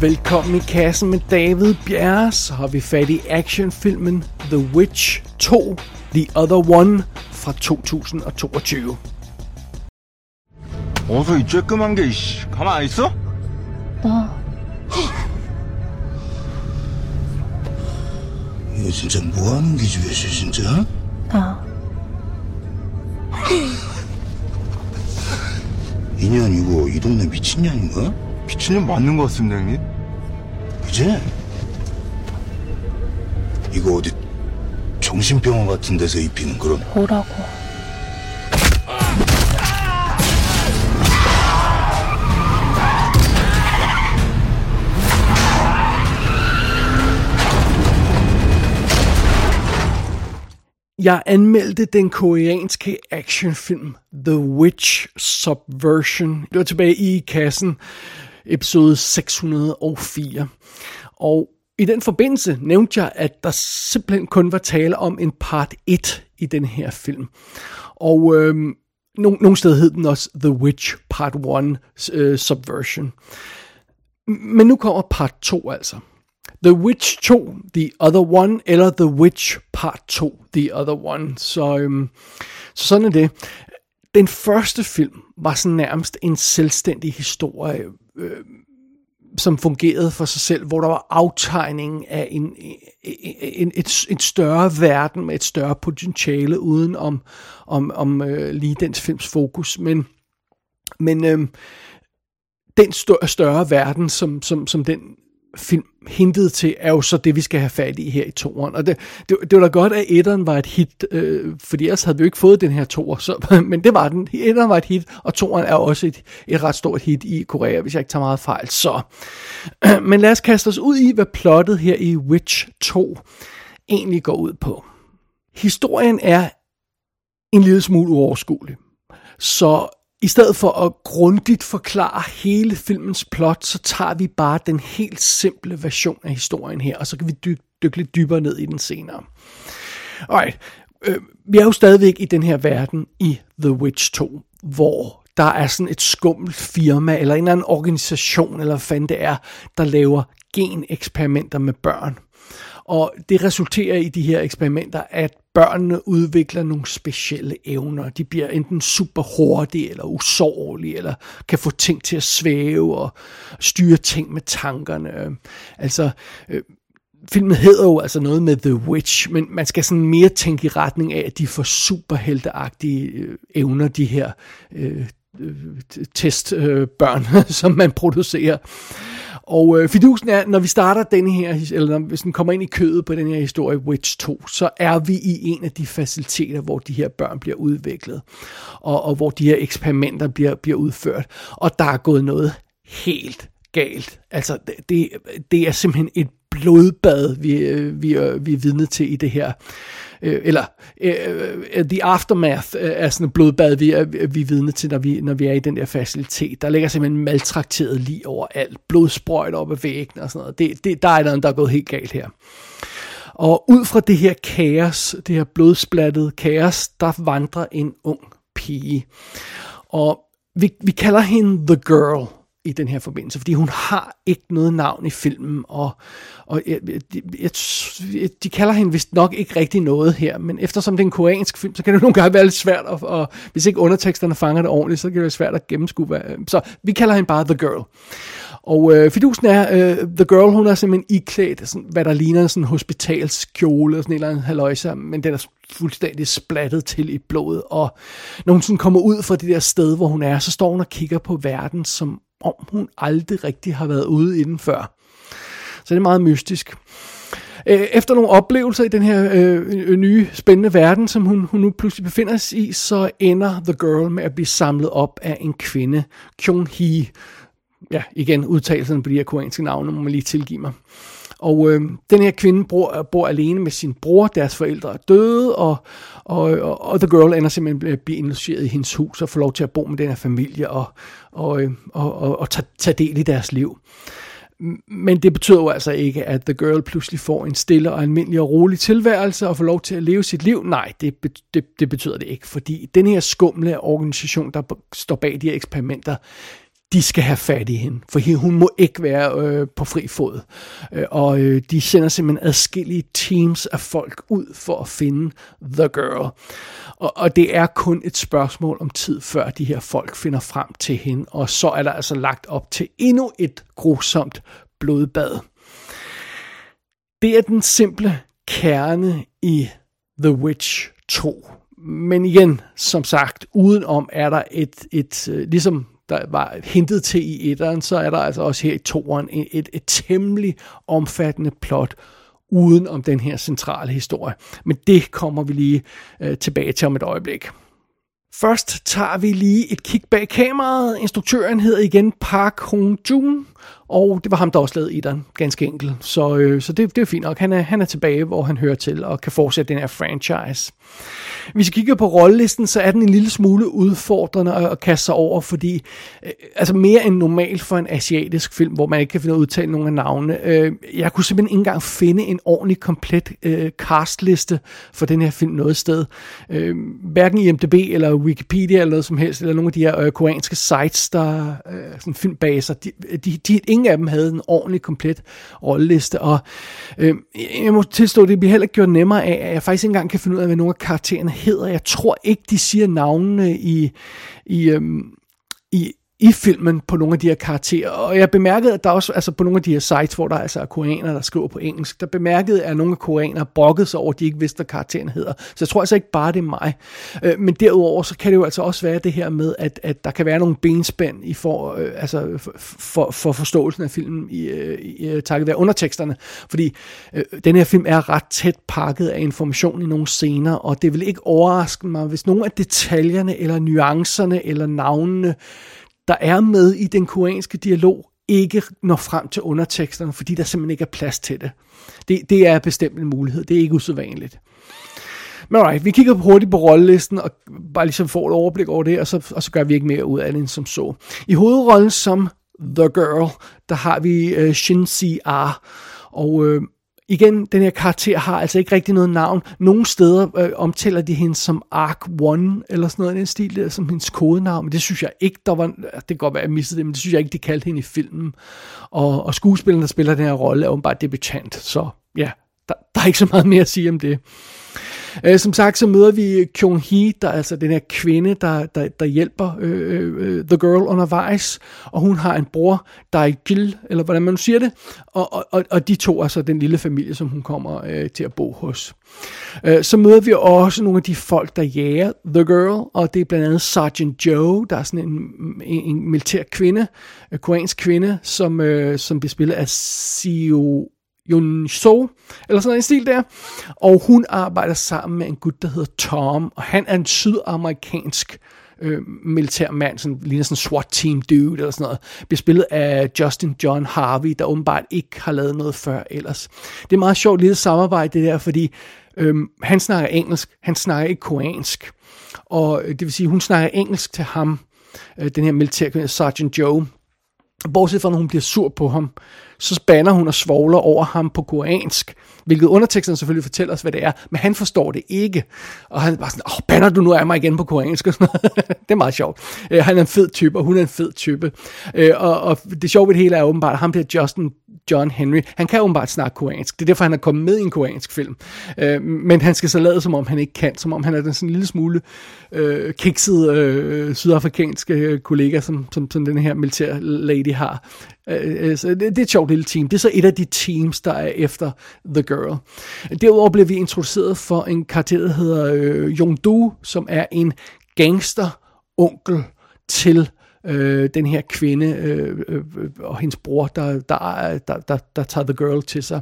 Velkommen i kassen med David Bjerre. Så har vi fat i actionfilmen The Witch 2, The Other One fra 2022. 어서 이 쬐끔한 게 이씨 가만 안 있어? 이거 진짜 뭐 하는 기집애지 진짜? 나 이년 이거 이 동네 미친년인가? 미친년 맞는 것 같습니다 형님 그제? 이거 어디 정신병원 같은 데서 입히는 그런 뭐라고 Jeg anmeldte den koreanske actionfilm The Witch Subversion. Det var tilbage i kassen, episode 604. Og i den forbindelse nævnte jeg, at der simpelthen kun var tale om en part 1 i den her film. Og øh, nogle, nogle steder hed den også The Witch Part 1 øh, Subversion. Men nu kommer part 2 altså. The Witch 2, The Other One, eller The Witch Part 2, The Other One. Så, øhm, så sådan er det. Den første film var sådan nærmest en selvstændig historie, øh, som fungerede for sig selv, hvor der var aftegning af en, en, et, et større verden med et større potentiale, uden om, om, om øh, lige dens films fokus. Men, men øh, den større verden, som, som, som den film hintet til, er jo så det, vi skal have fat i her i toeren. Og det, det, det var da godt, at etteren var et hit, øh, fordi ellers havde vi jo ikke fået den her toer, så, men det var den. Etteren var et hit, og toeren er også et, et ret stort hit i Korea, hvis jeg ikke tager meget fejl. Så, men lad os kaste os ud i, hvad plottet her i Witch 2 egentlig går ud på. Historien er en lille smule uoverskuelig. Så i stedet for at grundigt forklare hele filmens plot, så tager vi bare den helt simple version af historien her, og så kan vi dykke, dykke lidt dybere ned i den senere. Alright, øh, vi er jo stadigvæk i den her verden i The Witch 2, hvor der er sådan et skummelt firma, eller en eller anden organisation, eller hvad fanden det er, der laver geneksperimenter med børn. Og det resulterer i de her eksperimenter, at børnene udvikler nogle specielle evner. De bliver enten super hurtige, eller usårlige, eller kan få ting til at svæve og styre ting med tankerne. Altså, øh, filmen hedder jo altså noget med The Witch, men man skal sådan mere tænke i retning af, at de får superhelteagtige øh, evner, de her øh, øh testbørn, øh, som man producerer. Og øh, fidusen er, når vi starter den her, eller når, hvis den kommer ind i kødet på den her historie, Witch 2, så er vi i en af de faciliteter, hvor de her børn bliver udviklet, og, og hvor de her eksperimenter bliver, bliver udført. Og der er gået noget helt galt. Altså, det, det er simpelthen et blodbad, vi, øh, vi, vi er vidne til i det her. Øh, eller øh, øh the aftermath øh, er sådan et blodbad, vi er, vi er vidne til, når vi, når vi er i den der facilitet. Der ligger simpelthen maltrakteret lige over alt. Blodsprøjt op ad væggen og sådan noget. Det, det, der er noget, der er gået helt galt her. Og ud fra det her kaos, det her blodsplattede kaos, der vandrer en ung pige. Og vi, vi kalder hende The Girl i den her forbindelse, fordi hun har ikke noget navn i filmen, og, og jeg, jeg, jeg, de kalder hende vist nok ikke rigtig noget her, men eftersom det er en koreansk film, så kan det nogle gange være lidt svært, at, og hvis ikke underteksterne fanger det ordentligt, så kan det være svært at gennemskue. Hvad, så vi kalder hende bare The Girl. Og øh, fidusen er, øh, The Girl, hun er simpelthen iklædt, sådan, hvad der ligner sådan en hospitalskjole, og sådan en eller anden haløjse, men den er fuldstændig splattet til i blodet, og når hun sådan kommer ud fra det der sted, hvor hun er, så står hun og kigger på verden, som om hun aldrig rigtig har været ude inden før. Så det er meget mystisk. Øh, efter nogle oplevelser i den her øh, nye, spændende verden, som hun, hun nu pludselig befinder sig i, så ender The Girl med at blive samlet op af en kvinde, Kyung Hee. Ja, igen, udtalelserne på de her koreanske navne, må man lige tilgive mig. Og øh, den her kvinde bor, bor alene med sin bror, deres forældre er døde, og, og, og, og The Girl ender simpelthen med at blive indlogeret i hendes hus og får lov til at bo med den her familie og, og, øhm, og, og, og tage, tage del i deres liv. Men det betyder jo altså ikke, at The Girl pludselig får en stille og almindelig og rolig tilværelse og får lov til at leve sit liv. Nej, det, det, det betyder det ikke, fordi den her skumle organisation, der står bag de her eksperimenter, de skal have fat i hende, for hun må ikke være øh, på fri fod. Øh, og øh, de sender simpelthen adskillige teams af folk ud for at finde The Girl. Og, og det er kun et spørgsmål om tid, før de her folk finder frem til hende, og så er der altså lagt op til endnu et grusomt blodbad. Det er den simple kerne i The Witch 2. Men igen, som sagt, udenom er der et, et øh, ligesom der var hintet til i etteren, så er der altså også her i toeren et, et, et temmelig omfattende plot uden om den her centrale historie. Men det kommer vi lige øh, tilbage til om et øjeblik. Først tager vi lige et kig bag kameraet. Instruktøren hedder igen Park Hong-joon, og det var ham, der også lavede etteren, ganske enkelt. Så, øh, så det, det er fint nok. Han er, han er tilbage, hvor han hører til, og kan fortsætte den her franchise. Hvis vi kigger på rollelisten, så er den en lille smule udfordrende at kaste sig over, fordi øh, altså mere end normalt for en asiatisk film, hvor man ikke kan finde ud af at udtale nogen af navnene. Øh, jeg kunne simpelthen ikke engang finde en ordentlig komplet øh, castliste for den her film noget sted. Øh, hverken i eller Wikipedia eller noget som helst, eller nogle af de her øh, koreanske sites, der øh, sådan filmbaser, de, de, de, ingen af dem havde en ordentlig komplet rolleliste, og øh, jeg må tilstå, det bliver heller ikke gjort nemmere af, at jeg faktisk ikke engang kan finde ud af, hvad nogle af karaktererne hedder. Jeg tror ikke, de siger navnene i, i, øh, i, i filmen på nogle af de her karakterer. Og jeg bemærkede, at der også altså på nogle af de her sites, hvor der altså er koreanere, der skriver på engelsk, der bemærkede, at nogle af koreanere brokkede sig over, at de ikke vidste, hvad karakteren hedder. Så jeg tror altså ikke bare, det er mig. Øh, men derudover, så kan det jo altså også være det her med, at, at der kan være nogle benspænd i for, øh, altså for, for, for forståelsen af filmen i, øh, i, i takket være underteksterne. Fordi øh, den her film er ret tæt pakket af information i nogle scener, og det vil ikke overraske mig, hvis nogle af detaljerne, eller nuancerne, eller navnene, der er med i den koreanske dialog, ikke når frem til underteksterne, fordi der simpelthen ikke er plads til det. Det, det er bestemt en mulighed. Det er ikke usædvanligt. Men alright, vi kigger hurtigt på rollelisten, og bare ligesom får et overblik over det, og så, og så gør vi ikke mere ud af det end som så. I hovedrollen som The Girl, der har vi øh, Shin Si Ah, og øh, igen, den her karakter har altså ikke rigtig noget navn. Nogle steder øh, omtaler de hende som Ark One, eller sådan noget i den stil, der, som hendes kodenavn, men det synes jeg ikke, der var, det kan godt være, jeg mistede det, men det synes jeg ikke, de kaldte hende i filmen. Og, og skuespilleren, der spiller den her rolle, er åbenbart debutant, så ja, der, der er ikke så meget mere at sige om det. Øh, som sagt, så møder vi Kyung Hee, der er altså den her kvinde, der, der, der hjælper øh, øh, øh The Girl undervejs, og hun har en bror, der er Gil, eller hvordan man nu siger det, og, og, og de to er så den lille familie, som hun kommer øh, til at bo hos. Øh, så møder vi også nogle af de folk, der jager The Girl, og det er blandt andet Sergeant Joe, der er sådan en, en, en militær kvinde, en koreansk kvinde, som, øh, som bliver spillet af Seo Yun So, eller sådan en stil der. Og hun arbejder sammen med en gut, der hedder Tom, og han er en sydamerikansk øh, militær mand, sådan, ligner sådan en SWAT-team dude eller sådan noget, bliver spillet af Justin John Harvey, der åbenbart ikke har lavet noget før ellers. Det er meget sjovt lille samarbejde det der, fordi øh, han snakker engelsk, han snakker ikke koreansk, og øh, det vil sige, hun snakker engelsk til ham, øh, den her militær Sergeant Joe, bortset fra når hun bliver sur på ham, så spanner hun og svogler over ham på koreansk, hvilket underteksten selvfølgelig fortæller os, hvad det er, men han forstår det ikke. Og han er bare sådan, åh, banner du nu af mig igen på koreansk? Og sådan noget. det er meget sjovt. Øh, han er en fed type, og hun er en fed type. Uh, og, og det sjove ved det hele er åbenbart, at ham der Justin John Henry, han kan åbenbart snakke koreansk. Det er derfor, han er kommet med i en koreansk film. Øh, men han skal så lade, som om han ikke kan, som om han er den sådan en lille smule øh, kiksede øh, sydafrikanske øh, kollega, som, som, som den her militær lady har. Øh, øh, så det, det er et sjovt lille team. Det er så et af de teams, der er efter The Girl. Derudover bliver vi introduceret for en karakter, der hedder øh, Yongdu, som er en gangster-onkel til øh, den her kvinde øh, øh, og hendes bror, der, der, der, der, der tager The Girl til sig.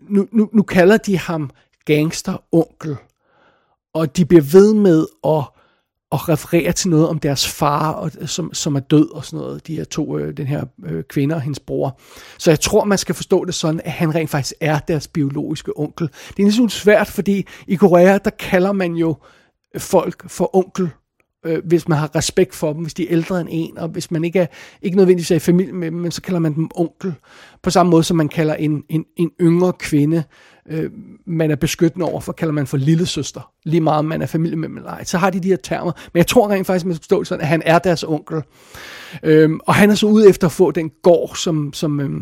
Nu, nu, nu kalder de ham gangster-onkel, og de bliver ved med at og refererer til noget om deres far, og, som, som er død og sådan noget, de her to, øh, den her øh, kvinde og hendes bror. Så jeg tror, man skal forstå det sådan, at han rent faktisk er deres biologiske onkel. Det er en svært, fordi i Korea, der kalder man jo folk for onkel øh, hvis man har respekt for dem, hvis de er ældre end en, og hvis man ikke er ikke nødvendigvis er i familie med dem, men så kalder man dem onkel, på samme måde som man kalder en, en, en yngre kvinde, øh, man er beskyttende over for, kalder man for lille søster, lige meget om man er familie med dem eller ej. Så har de de her termer, men jeg tror rent faktisk, man skal forstå sådan, at han er deres onkel. Øh, og han er så ude efter at få den gård, som, som øh,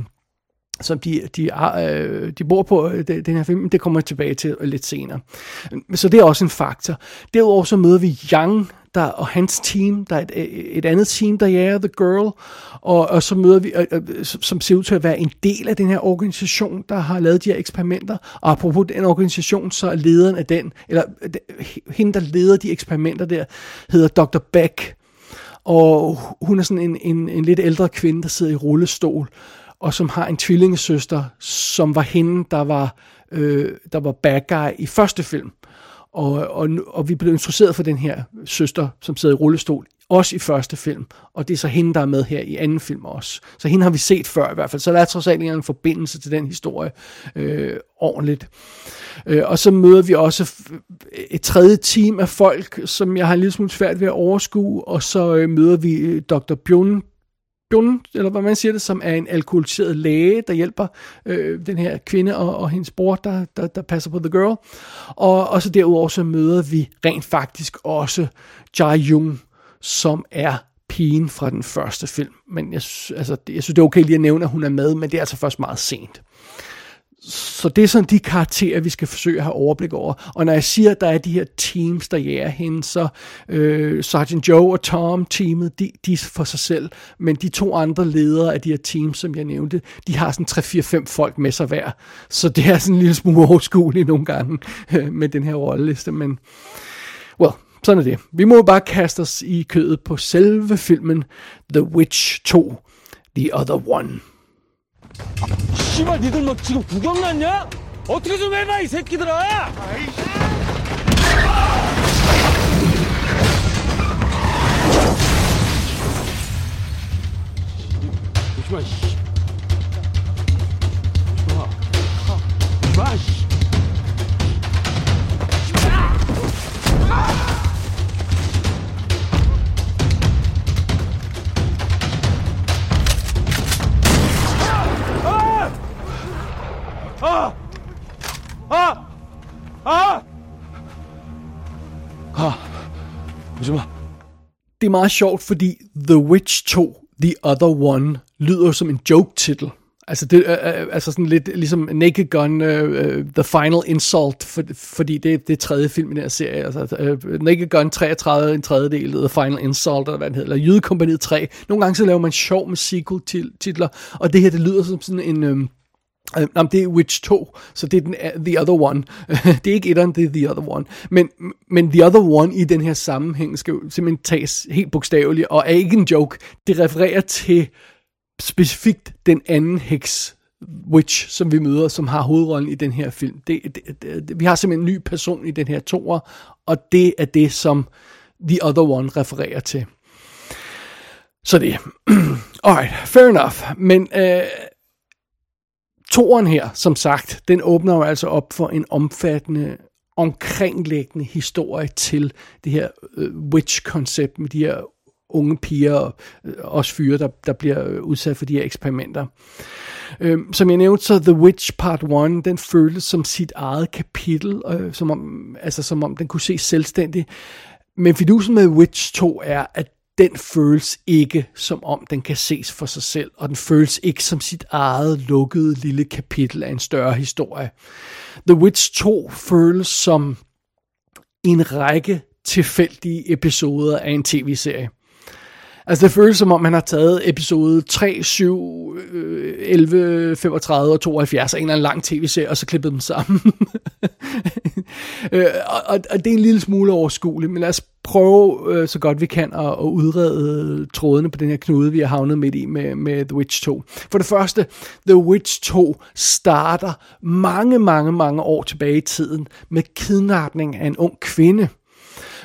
som de, de, øh, de bor på, øh, den her film, det kommer jeg tilbage til øh, lidt senere. Så det er også en faktor. Derudover så møder vi Yang, der, og hans team, der er et, øh, et andet team, der jager The Girl, og, og så møder vi, øh, som ser ud til at være en del af den her organisation, der har lavet de her eksperimenter, og apropos den organisation, så er lederen af den, eller hende, der leder de eksperimenter der, hedder Dr. Beck, og hun er sådan en, en, en lidt ældre kvinde, der sidder i rullestol, og som har en tvillingesøster, som var hende, der var, øh, der var bad guy i første film. Og, og, og vi blev interesseret for den her søster, som sidder i rullestol, også i første film. Og det er så hende, der er med her i anden film også. Så hende har vi set før i hvert fald. Så der er trods alt en forbindelse til den historie øh, ordentligt. Øh, og så møder vi også et tredje team af folk, som jeg har en lille smule svært ved at overskue. Og så øh, møder vi øh, Dr. Bjørn Bjørn, eller hvad man siger det, som er en alkoholiseret læge, der hjælper øh, den her kvinde og, og hendes bror, der, der, der passer på The Girl. Og, og så derudover så møder vi rent faktisk også Jai Jung, som er pigen fra den første film. Men jeg, altså, jeg synes, det er okay lige at nævne, at hun er med, men det er altså først meget sent så det er sådan de karakterer, vi skal forsøge at have overblik over. Og når jeg siger, at der er de her teams, der jager hende, så øh, Sergeant Joe og Tom teamet, de, de er for sig selv. Men de to andre ledere af de her teams, som jeg nævnte, de har sådan 3-4-5 folk med sig hver. Så det er sådan en lille smule overskueligt nogle gange øh, med den her rolleliste. Men, well, sådan er det. Vi må bare kaste os i kødet på selve filmen The Witch 2, The Other One. 씨발 니들 뭐 지금 구경 났냐? 어떻게 좀 해봐 이 새끼들아! 조심하 씨. Det er meget sjovt, fordi The Witch 2, The Other One, lyder som en joke-titel. Altså, det, øh, øh, altså sådan lidt ligesom Naked Gun, øh, øh, The Final Insult, for, fordi det, det er tredje film i den her serie. Altså, altså øh, Naked Gun 33, en tredjedel, The Final Insult, eller hvad det hedder, eller Jydekompaniet 3. Nogle gange så laver man sjov med sequel-titler, og det her, det lyder som sådan en... Øh, Øh, nå, det er Witch 2, så det er den, øh, The Other One. det er ikke etteren, det er The Other One. Men, men The Other One i den her sammenhæng skal jo simpelthen tages helt bogstaveligt, og er ikke en joke. Det refererer til specifikt den anden heks, Witch, som vi møder, som har hovedrollen i den her film. Det, det, det, vi har simpelthen en ny person i den her toer, og det er det, som The Other One refererer til. Så det. Alright, fair enough. Men øh, Toren her, som sagt, den åbner jo altså op for en omfattende omkringlæggende historie til det her øh, witch-koncept med de her unge piger og øh, også fyre, der, der bliver øh, udsat for de her eksperimenter. Øh, som jeg nævnte, så The Witch Part 1, den føltes som sit eget kapitel, øh, som om, altså som om den kunne ses selvstændigt. Men fidusen med Witch 2 er, at den føles ikke som om den kan ses for sig selv, og den føles ikke som sit eget lukkede lille kapitel af en større historie. The Witch 2 føles som en række tilfældige episoder af en tv-serie. Altså det føles som om, man har taget episode 3, 7, 11, 35 og 72 af en eller anden lang tv-serie, og så klippet dem sammen. Øh, og, og, og det er en lille smule overskueligt, men lad os prøve øh, så godt vi kan at, at udrede trådene på den her knude, vi har havnet midt i med, med The Witch 2. For det første, The Witch 2 starter mange, mange, mange år tilbage i tiden med kidnapning af en ung kvinde.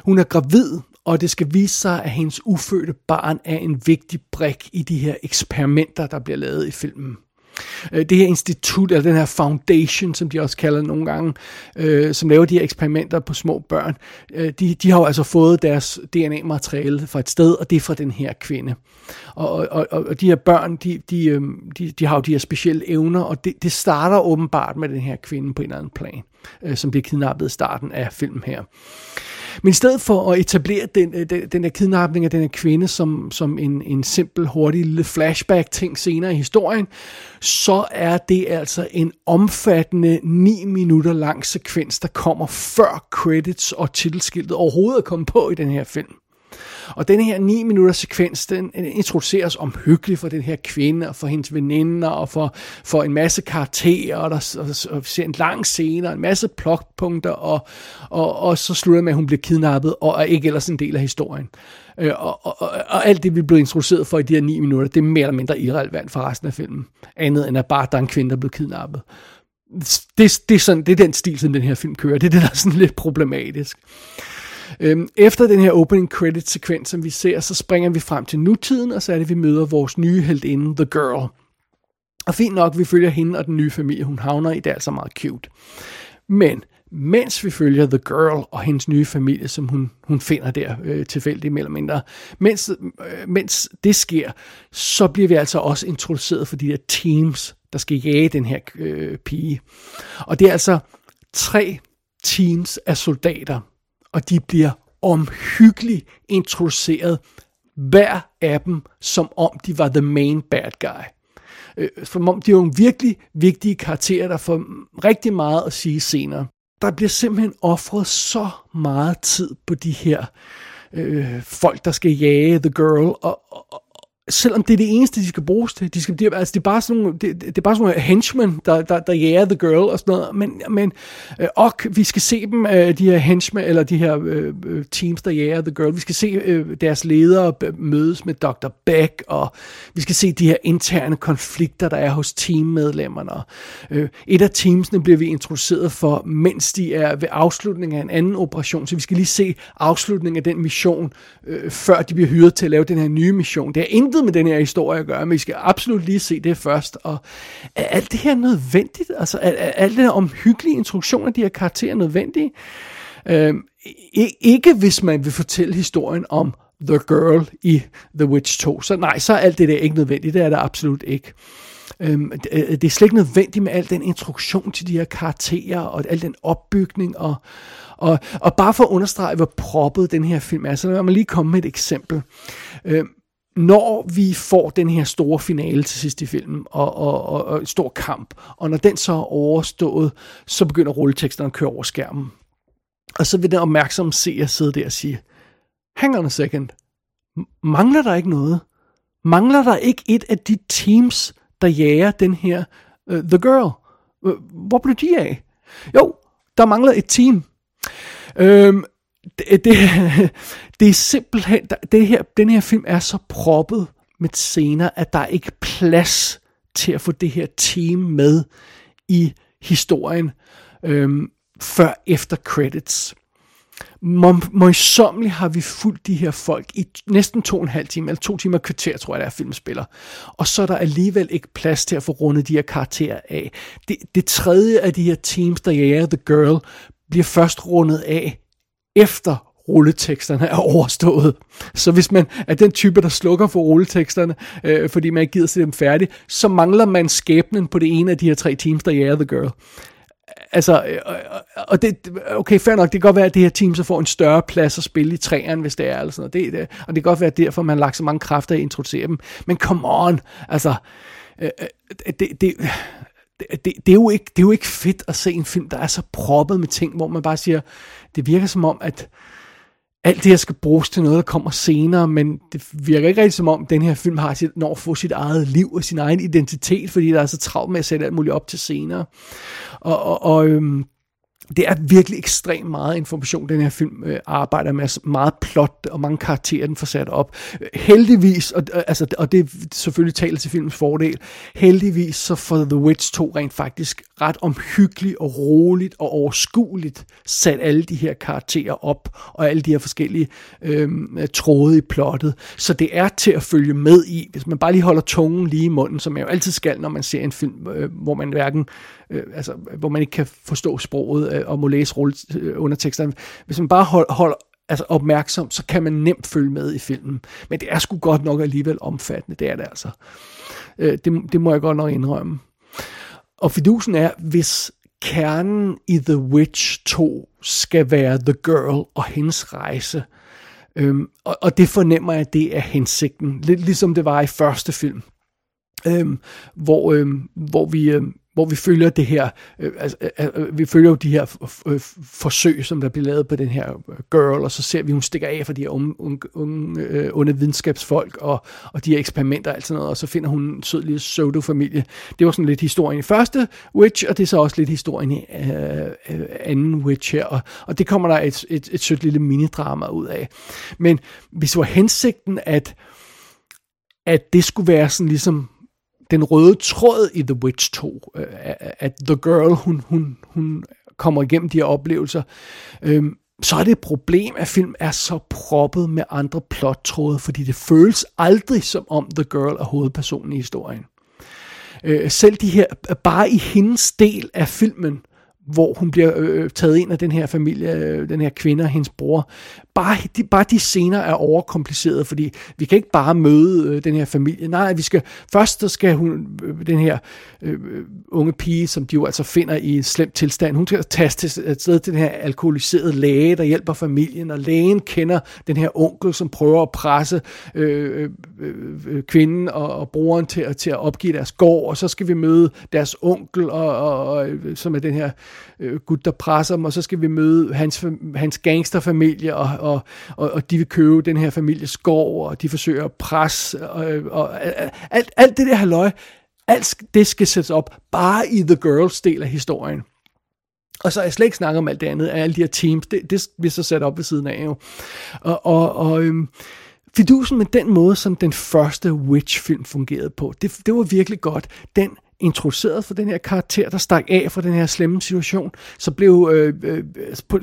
Hun er gravid, og det skal vise sig, at hendes ufødte barn er en vigtig brik i de her eksperimenter, der bliver lavet i filmen. Øh, det her institut, eller den her foundation, som de også kalder nogle gange, øh, som laver de her eksperimenter på små børn, øh, de, de har jo altså fået deres DNA-materiale fra et sted, og det er fra den her kvinde. Og, og, og, og de her børn, de, de, øh, de, de har jo de her specielle evner, og det, det starter åbenbart med den her kvinde på en eller anden plan, øh, som bliver kidnappet i starten af filmen her. Men i stedet for at etablere den, øh, den, den her kidnapning af den her kvinde som, som en, en simpel, hurtig lille flashback-ting senere i historien, så er det altså en omfattende 9 minutter lang sekvens, der kommer før credits og titelskiltet overhovedet er kommet på i den her film. Og denne her 9 minutters sekvens, den introduceres omhyggeligt for den her kvinde, og for hendes veninder, og for, for en masse karakterer, og der og, og ser en lang scene, og en masse plotpunkter, og, og, og så slutter med, at hun bliver kidnappet, og er ikke ellers en del af historien. Øh, og, og, og, og alt det, vi blev introduceret for i de her 9 minutter, det er mere eller mindre irrelevant for resten af filmen. Andet end at bare, der er en kvinde, der er blevet kidnappet. Det, det, er sådan, det er den stil, som den her film kører. Det er det, der er sådan lidt problematisk. Øhm, efter den her opening credit sekvens, som vi ser, så springer vi frem til nutiden, og så er det, vi møder vores nye heldinde, The Girl. Og fint nok, vi følger hende og den nye familie, hun havner i, det er altså meget cute. Men mens vi følger The Girl og hendes nye familie, som hun, hun finder der øh, tilfældigt mellem mindre, mens, øh, mens det sker, så bliver vi altså også introduceret for de der teams, der skal jage den her øh, pige. Og det er altså tre teams af soldater, og de bliver omhyggeligt introduceret, hver af dem, som om de var the main bad guy. Øh, som om de er nogle virkelig vigtige karakterer, der får rigtig meget at sige senere. Der bliver simpelthen offret så meget tid på de her øh, folk, der skal jage The Girl, og, og, selvom det er det eneste, de skal bruges til. De skal, de, altså, det, er bare sådan nogle, det, det er bare sådan nogle henchmen, der, der, der jager The Girl og sådan noget. Men, men øh, og vi skal se dem, øh, de her henchmen, eller de her øh, øh, teams, der jager The Girl. Vi skal se øh, deres ledere øh, mødes med Dr. Beck, og vi skal se de her interne konflikter, der er hos teammedlemmerne. Øh, et af teamsene bliver vi introduceret for, mens de er ved afslutningen af en anden operation. Så vi skal lige se afslutningen af den mission, øh, før de bliver hyret til at lave den her nye mission. Det er intet med den her historie at gøre, men I skal absolut lige se det først. Og er alt det her nødvendigt? Altså, er, er alt det her omhyggelige introduktion af de her karakterer nødvendige? Øhm, ikke hvis man vil fortælle historien om The Girl i The Witch 2. Så nej, så er alt det der ikke nødvendigt. Det er det absolut ikke. Øhm, det, øh, det er slet ikke nødvendigt med al den introduktion til de her karakterer, og al den opbygning, og, og, og bare for at understrege, hvor proppet den her film er, så lad mig lige komme med et eksempel. Øhm, når vi får den her store finale til sidst i filmen, og, og, og, og stor kamp, og når den så er overstået, så begynder rulleteksterne at køre over skærmen. Og så vil den opmærksomme seer sidde der og sige, hang on a second, mangler der ikke noget? Mangler der ikke et af de teams, der jager den her uh, The Girl? Uh, hvor blev de af? Jo, der mangler et team. Øhm, det, det, det er simpelthen, det her, den her film er så proppet med scener, at der er ikke plads til at få det her team med i historien øhm, før efter credits. Møjsommeligt har vi fulgt de her folk i næsten to og en halv time, eller to timer kvarter, tror jeg, der er filmspiller. Og så er der alligevel ikke plads til at få rundet de her karakterer af. Det, det tredje af de her teams, der jager The Girl, bliver først rundet af efter rulleteksterne er overstået. Så hvis man er den type, der slukker for rulleteksterne, øh, fordi man ikke gider se dem færdige, så mangler man skæbnen på det ene af de her tre teams, der jager The Girl. Altså, øh, øh og det, okay, fair nok, det kan godt være, at det her team så får en større plads at spille i træerne, hvis det er, eller sådan noget. Det, det, og det kan godt være, derfor man har lagt så mange kræfter i at introducere dem. Men come on, altså, øh, øh det, det, det, det, er jo ikke, det er jo ikke fedt at se en film, der er så proppet med ting, hvor man bare siger, det virker som om, at alt det her skal bruges til noget, der kommer senere, men det virker ikke rigtig som om, den her film har sit, når at få sit eget liv og sin egen identitet, fordi der er så travlt med at sætte alt muligt op til senere. Og, og, og øhm, det er virkelig ekstremt meget information, den her film øh, arbejder med. Altså meget plot og mange karakterer, den får sat op. Heldigvis, og, øh, altså, og det selvfølgelig taler til filmens fordel, heldigvis så får The Witch 2 rent faktisk ret omhyggeligt og roligt og overskueligt sat alle de her karakterer op, og alle de her forskellige øh, tråde i plottet. Så det er til at følge med i, hvis man bare lige holder tungen lige i munden, som jeg jo altid skal, når man ser en film, øh, hvor man hverken øh, altså, hvor man ikke kan forstå sproget øh, og må læse øh, underteksterne. Hvis man bare hold, holder altså opmærksom, så kan man nemt følge med i filmen. Men det er sgu godt nok alligevel omfattende, det er det altså. Øh, det, det må jeg godt nok indrømme. Og fidusen er, hvis kernen i The Witch 2 skal være The Girl og hendes rejse, øhm, og, og det fornemmer jeg, det er hensigten. Lidt ligesom det var i første film, øhm, hvor, øhm, hvor vi, øhm, hvor vi følger det her, øh, altså, øh, øh, øh vi følger jo de her øh, forsøg, som der bliver lavet på den her øh, girl, og så ser vi, hun stikker af for de her unge, unge, unge øh, onde videnskabsfolk, og, og de her eksperimenter og alt sådan noget, og så finder hun en sød lille pseudo-familie. Det var sådan lidt historien i første Witch, og det er så også lidt historien i øh, øh, anden Witch her, og, og det kommer der et, et, et sødt lille minidrama ud af. Men hvis det var hensigten, at at det skulle være sådan ligesom den røde tråd i The Witch 2, øh, at The Girl, hun, hun, hun kommer igennem de her oplevelser, øh, så er det et problem, at film er så proppet med andre plottråde, fordi det føles aldrig som om The Girl er hovedpersonen i historien. Øh, selv de her, bare i hendes del af filmen, hvor hun bliver øh, taget ind af den her familie, øh, den her kvinde og hendes bror. Bare de, bare de scener er overkomplicerede, fordi vi kan ikke bare møde øh, den her familie. Nej, vi skal først så skal hun, øh, den her øh, øh unge pige, som de jo altså finder i en slem tilstand, hun skal tages til, øh, sted til den her alkoholiserede læge, der hjælper familien, og lægen kender den her onkel, som prøver at presse øh, øh, øh, øh kvinden og, og broren til, til at opgive deres gård, og så skal vi møde deres onkel, og, og, og som er den her øh, gut, der presser dem, og så skal vi møde hans, hans gangsterfamilie, og, og, og, og de vil købe den her families gård, og de forsøger at presse, og, og alt, alt det der halløj, alt det skal sættes op bare i The Girls del af historien. Og så er jeg slet ikke snakket om alt det andet, alle de her teams, det, det bliver så sat op ved siden af jo. Og, og, og øhm, fidusen med den måde, som den første Witch-film fungerede på, det, det var virkelig godt. Den introduceret for den her karakter, der stak af fra den her slemme situation. Så blev, øh, øh,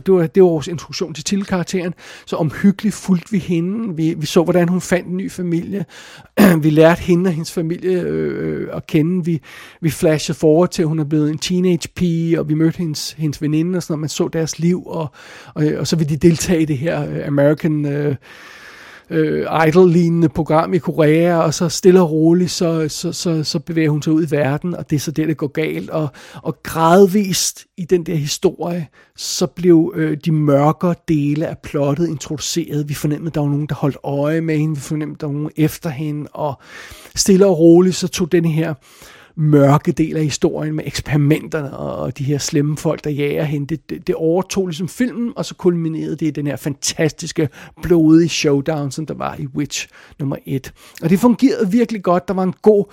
det, var, det var vores introduktion til tilkarakteren, så omhyggeligt fulgte vi hende. Vi, vi så, hvordan hun fandt en ny familie. vi lærte hende og hendes familie øh, øh, at kende. Vi, vi flashede forward til, at hun er blevet en teenage pige, og vi mødte hendes, hendes veninde, og sådan noget. Man så deres liv, og, og, og så vil de deltage i det her øh, American... Øh, øh, idol-lignende program i Korea, og så stille og roligt, så, så, så, så bevæger hun sig ud i verden, og det er så det, der går galt. Og, og gradvist i den der historie, så blev øh, de mørkere dele af plottet introduceret. Vi fornemmede, at der var nogen, der holdt øje med hende, vi fornemmede, at der var nogen efter hende, og stille og roligt, så tog den her mørke del af historien med eksperimenterne og de her slemme folk, der jager hende. Det, det, det overtog ligesom filmen, og så kulminerede det i den her fantastiske, blodige showdown, som der var i Witch nummer 1. Og det fungerede virkelig godt. Der var en god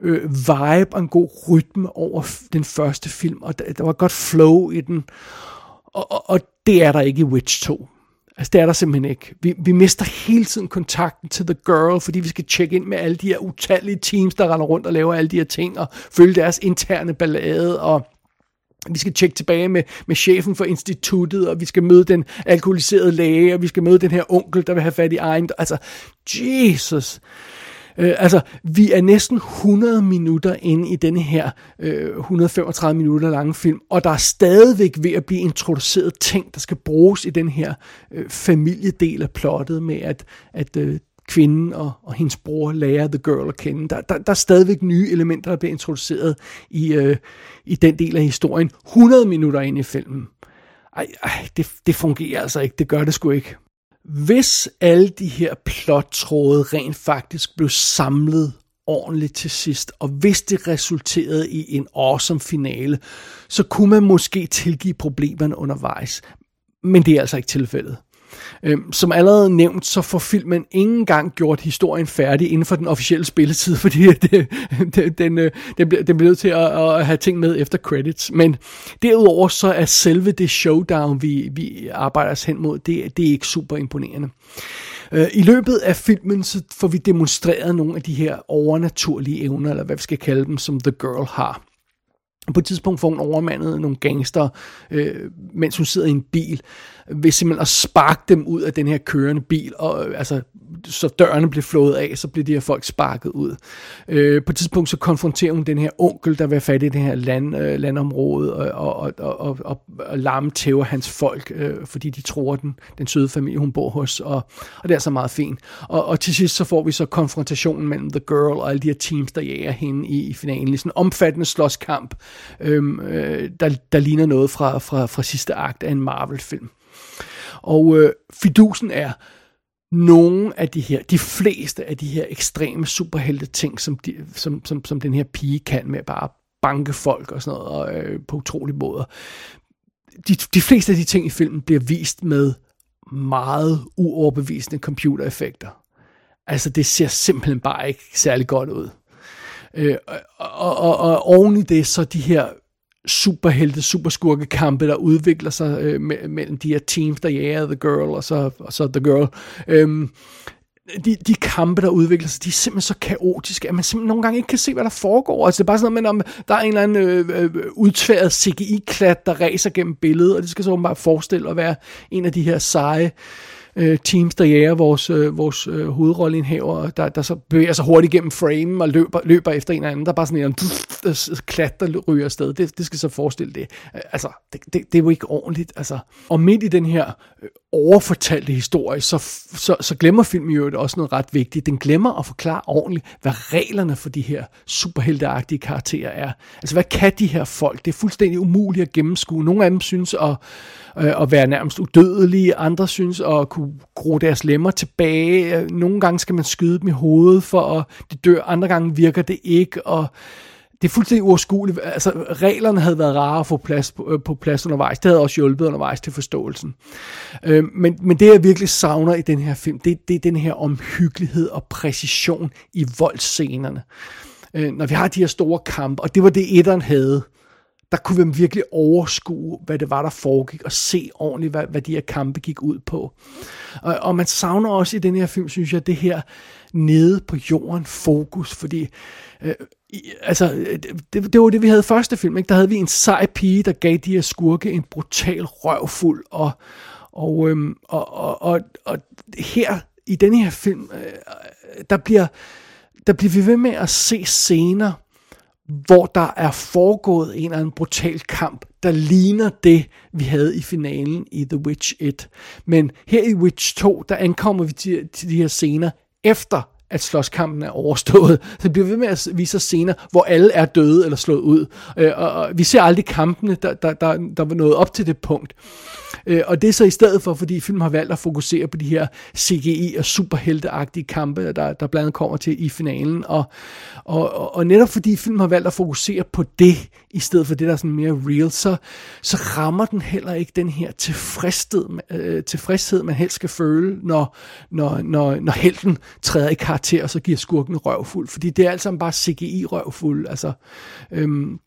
øh, vibe og en god rytme over den første film, og der, der var godt flow i den. Og, og, og det er der ikke i Witch 2. Altså, det er der simpelthen ikke. Vi, vi mister hele tiden kontakten til The Girl, fordi vi skal tjekke ind med alle de her utallige teams, der render rundt og laver alle de her ting, og følge deres interne ballade, og vi skal tjekke tilbage med, med chefen for instituttet, og vi skal møde den alkoholiserede læge, og vi skal møde den her onkel, der vil have fat i egen... Altså, Jesus! Øh, altså, vi er næsten 100 minutter inde i denne her øh, 135 minutter lange film, og der er stadigvæk ved at blive introduceret ting, der skal bruges i den her øh, familiedel af plottet med, at, at øh, kvinden og, og hendes bror lærer The Girl at kende. Der, der, der er stadigvæk nye elementer, der bliver introduceret i, øh, i den del af historien. 100 minutter ind i filmen. Ej, ej det, det fungerer altså ikke. Det gør det sgu ikke. Hvis alle de her plottråde rent faktisk blev samlet ordentligt til sidst, og hvis det resulterede i en awesome finale, så kunne man måske tilgive problemerne undervejs. Men det er altså ikke tilfældet. Øhm, som allerede nævnt, så får filmen ingen gang gjort historien færdig inden for den officielle spilletid, fordi det, øh, det, den, øh, den, bliver, den bliver nødt til at, at have ting med efter credits. Men derudover så er selve det showdown, vi, vi arbejder os hen mod, det, det er ikke super imponerende. Øh, I løbet af filmen så får vi demonstreret nogle af de her overnaturlige evner, eller hvad vi skal kalde dem, som The Girl har. På et tidspunkt får hun overmandet nogle gangster, øh, mens hun sidder i en bil, ved simpelthen at sparke dem ud af den her kørende bil, og øh, altså så dørene bliver flået af, så bliver de her folk sparket ud. Øh, på et tidspunkt så konfronterer hun den her onkel, der vil have fat i det her land, øh, landområde, og, og, og, og, og, og larme tæver hans folk, øh, fordi de tror den, den søde familie, hun bor hos, og, og det er så meget fint. Og, og til sidst så får vi så konfrontationen mellem The Girl og alle de her teams, der jager hende i, i finalen. Sådan en omfattende slåskamp, øhm, øh, der, der ligner noget fra, fra, fra sidste akt af en Marvel-film. Og øh, fidusen er, nogle af de her, de fleste af de her ekstreme superhelte ting, som, de, som, som, som den her pige kan med bare banke folk og sådan noget og, øh, på utrolige måder. De, de fleste af de ting i filmen bliver vist med meget uoverbevisende computereffekter. Altså det ser simpelthen bare ikke særlig godt ud. Øh, og, og, og, og oven i det, så de her superhelte, superskurke kampe, der udvikler sig øh, mellem de her teams, der jager The Girl og så, og så The Girl. Øhm, de, de kampe, der udvikler sig, de er simpelthen så kaotiske, at man simpelthen nogle gange ikke kan se, hvad der foregår. Altså, det er bare sådan noget, om der er en eller anden øh, øh, udtværet CGI-klat, der raser gennem billedet, og det skal så bare forestille at være en af de her seje øh, Øh, teams, der jager vores, øh, vores øh, hovedrolleindhaver, der, der så bevæger sig hurtigt gennem frame og løber, løber efter en eller anden. Der er bare sådan en pff, klat, der ryger afsted. Det, det skal så forestille det. Altså, det, det, det er jo ikke ordentligt. Altså. Og midt i den her øh, overfortalte historie, så, så, så glemmer filmen jo også noget ret vigtigt. Den glemmer at forklare ordentligt, hvad reglerne for de her superhelteagtige karakterer er. Altså, hvad kan de her folk? Det er fuldstændig umuligt at gennemskue. Nogle af dem synes at, øh, at være nærmest udødelige, andre synes at kunne gro deres lemmer tilbage. Nogle gange skal man skyde dem i hovedet, for at de dør. Andre gange virker det ikke, og det er fuldstændig uoverskueligt. Altså, reglerne havde været rare at få plads på, øh, på plads undervejs. Det havde også hjulpet undervejs til forståelsen. Øh, men, men det, jeg virkelig savner i den her film, det, det er den her omhyggelighed og præcision i voldscenerne. Øh, når vi har de her store kampe, og det var det, etteren havde der kunne vi virkelig overskue, hvad det var, der foregik, og se ordentligt, hvad, hvad de her kampe gik ud på. Og, og man savner også i den her film, synes jeg, det her nede på jorden fokus, fordi øh, altså, det, det var det, vi havde i første film, ikke? der havde vi en sej pige, der gav de her skurke en brutal røvfuld, og, og, øhm, og, og, og, og her i den her film, øh, der bliver der bliver vi ved med at se scener, hvor der er foregået en eller anden brutal kamp, der ligner det, vi havde i finalen i The Witch 1. Men her i Witch 2, der ankommer vi til, til de her scener efter at slåskampen er overstået. Så det bliver ved med at vise scener, hvor alle er døde eller slået ud. Øh, og, og vi ser aldrig kampene, der, der, der, der var nået op til det punkt. Øh, og det er så i stedet for, fordi filmen har valgt at fokusere på de her CGI og superhelteagtige kampe, der, der blandt andet kommer til i finalen. Og, og, og, og netop fordi filmen har valgt at fokusere på det, i stedet for det, der er sådan mere real, så, så rammer den heller ikke den her tilfredshed, øh, tilfredshed man helst skal føle, når, når, når, når helten træder i karakter, og så giver skurken røvfuld. Fordi det er alt sammen bare CGI-røvfuld. Altså, øhm,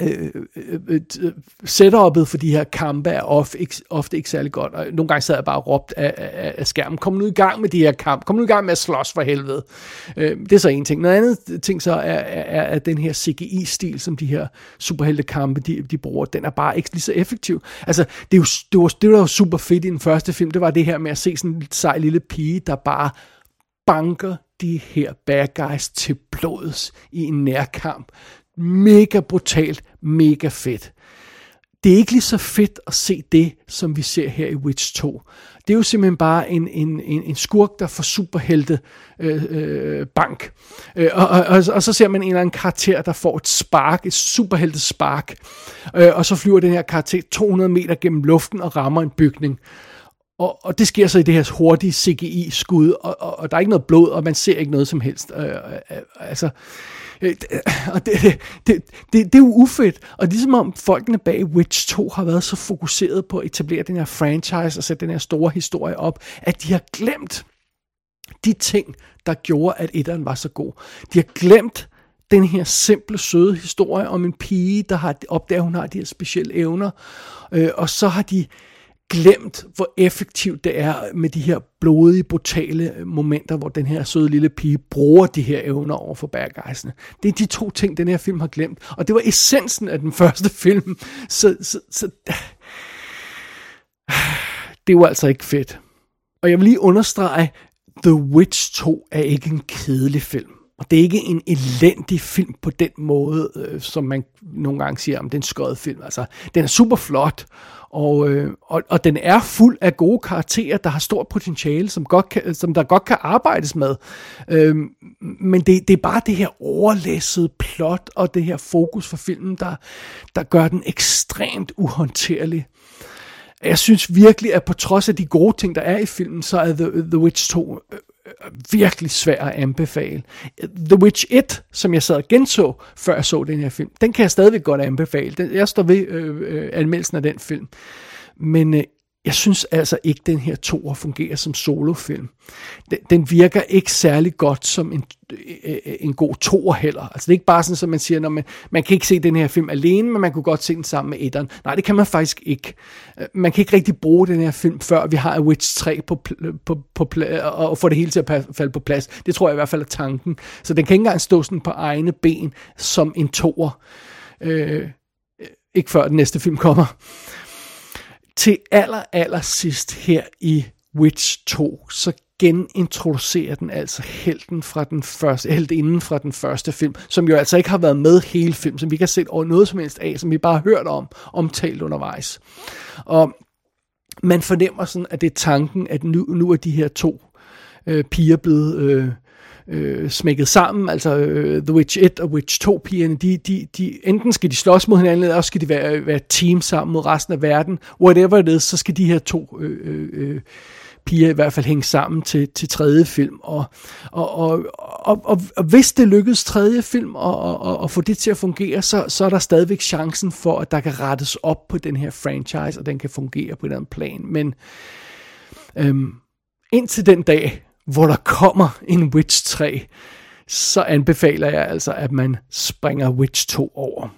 øh, øh, øh, øh, setup'et for de her kampe er ofte ikke, ofte ikke særlig godt, og nogle gange sad jeg bare og råbt af, af, af skærmen, kom nu i gang med de her kamp, kom nu i gang med at slås for helvede. Øh, det er så en ting. Noget andet ting så er, er, er at den her CGI-stil, som de her superheltekampe, de, de bruger, den er bare ikke lige så effektiv. Altså, det, er jo, det, var, det var jo super fedt i den første film, det var det her med at se sådan en sej lille pige, der bare banker de her bad guys til blods i en nærkamp mega brutalt, mega fedt. Det er ikke lige så fedt at se det, som vi ser her i Witch 2. Det er jo simpelthen bare en, en, en, en skurk, der får superhelte øh, øh, bank. Øh, og, og, og, og så ser man en eller anden karakter, der får et spark, et superhelte spark. Øh, og så flyver den her karakter 200 meter gennem luften og rammer en bygning. Og, og det sker så i det her hurtige CGI-skud, og, og, og der er ikke noget blod, og man ser ikke noget som helst. Øh, øh, altså, Øh, Og det, det, det, det, det er jo ufedt. Og ligesom om folkene bag Witch 2 har været så fokuseret på at etablere den her franchise og sætte den her store historie op, at de har glemt de ting, der gjorde, at etteren var så god. De har glemt den her simple, søde historie om en pige, der har opdaget, at hun har de her specielle evner. Øh, og så har de glemt, hvor effektivt det er med de her blodige, brutale momenter, hvor den her søde lille pige bruger de her evner over for bærgejsene. Det er de to ting, den her film har glemt. Og det var essensen af den første film. Så, så, så det var altså ikke fedt. Og jeg vil lige understrege, The Witch 2 er ikke en kedelig film. Og det er ikke en elendig film på den måde, øh, som man nogle gange siger, om den skød film. Altså, den er super flot, og, øh, og, og den er fuld af gode karakterer, der har stort potentiale, som, godt kan, som der godt kan arbejdes med. Øh, men det, det er bare det her overlæssede plot og det her fokus for filmen, der, der gør den ekstremt uhåndterlig. Jeg synes virkelig, at på trods af de gode ting, der er i filmen, så er The, The Witch 2 øh, virkelig svær at anbefale. The Witch 1, som jeg sad og genså, før jeg så den her film, den kan jeg stadigvæk godt anbefale. Den, jeg står ved øh, øh, anmeldelsen af den film. Men øh, jeg synes altså ikke, den her toer fungerer som solofilm. Den, den virker ikke særlig godt som en, øh, øh, en god toer heller. Altså det er ikke bare sådan, som man siger, når man, man kan ikke se den her film alene, men man kunne godt se den sammen med etteren. Nej, det kan man faktisk ikke. Øh, man kan ikke rigtig bruge den her film, før vi har Witch 3 på, på, på, på og få det hele til at falde på plads. Det tror jeg i hvert fald er tanken. Så den kan ikke engang stå sådan på egne ben som en toer. Øh, ikke før den næste film kommer til aller, aller sidst her i Witch 2, så genintroducerer den altså helten fra den første, heltinden fra den første film, som jo altså ikke har været med hele film, som vi ikke har set over noget som helst af, som vi bare har hørt om, omtalt undervejs. Og man fornemmer sådan, at det er tanken, at nu, nu er de her to øh, piger blevet øh, øh, smækket sammen, altså øh, The Witch 1 og Witch 2 pigerne, de, de, de, enten skal de slås mod hinanden, eller også skal de være, øh, være team sammen mod resten af verden. Whatever it is, så skal de her to øh, øh, øh, piger i hvert fald hænge sammen til, til tredje film. Og, og, og, og, og, og hvis det lykkes tredje film at og, og, og få det til at fungere, så, så er der stadigvæk chancen for, at der kan rettes op på den her franchise, og den kan fungere på den plan. Men øhm, indtil den dag, hvor der kommer en Witch 3, så anbefaler jeg altså, at man springer Witch 2 over.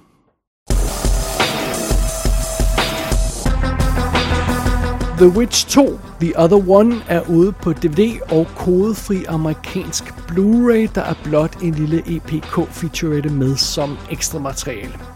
The Witch 2, The Other One, er ude på DVD og kodefri amerikansk Blu-ray, der er blot en lille EPK featurette med som ekstra materiale.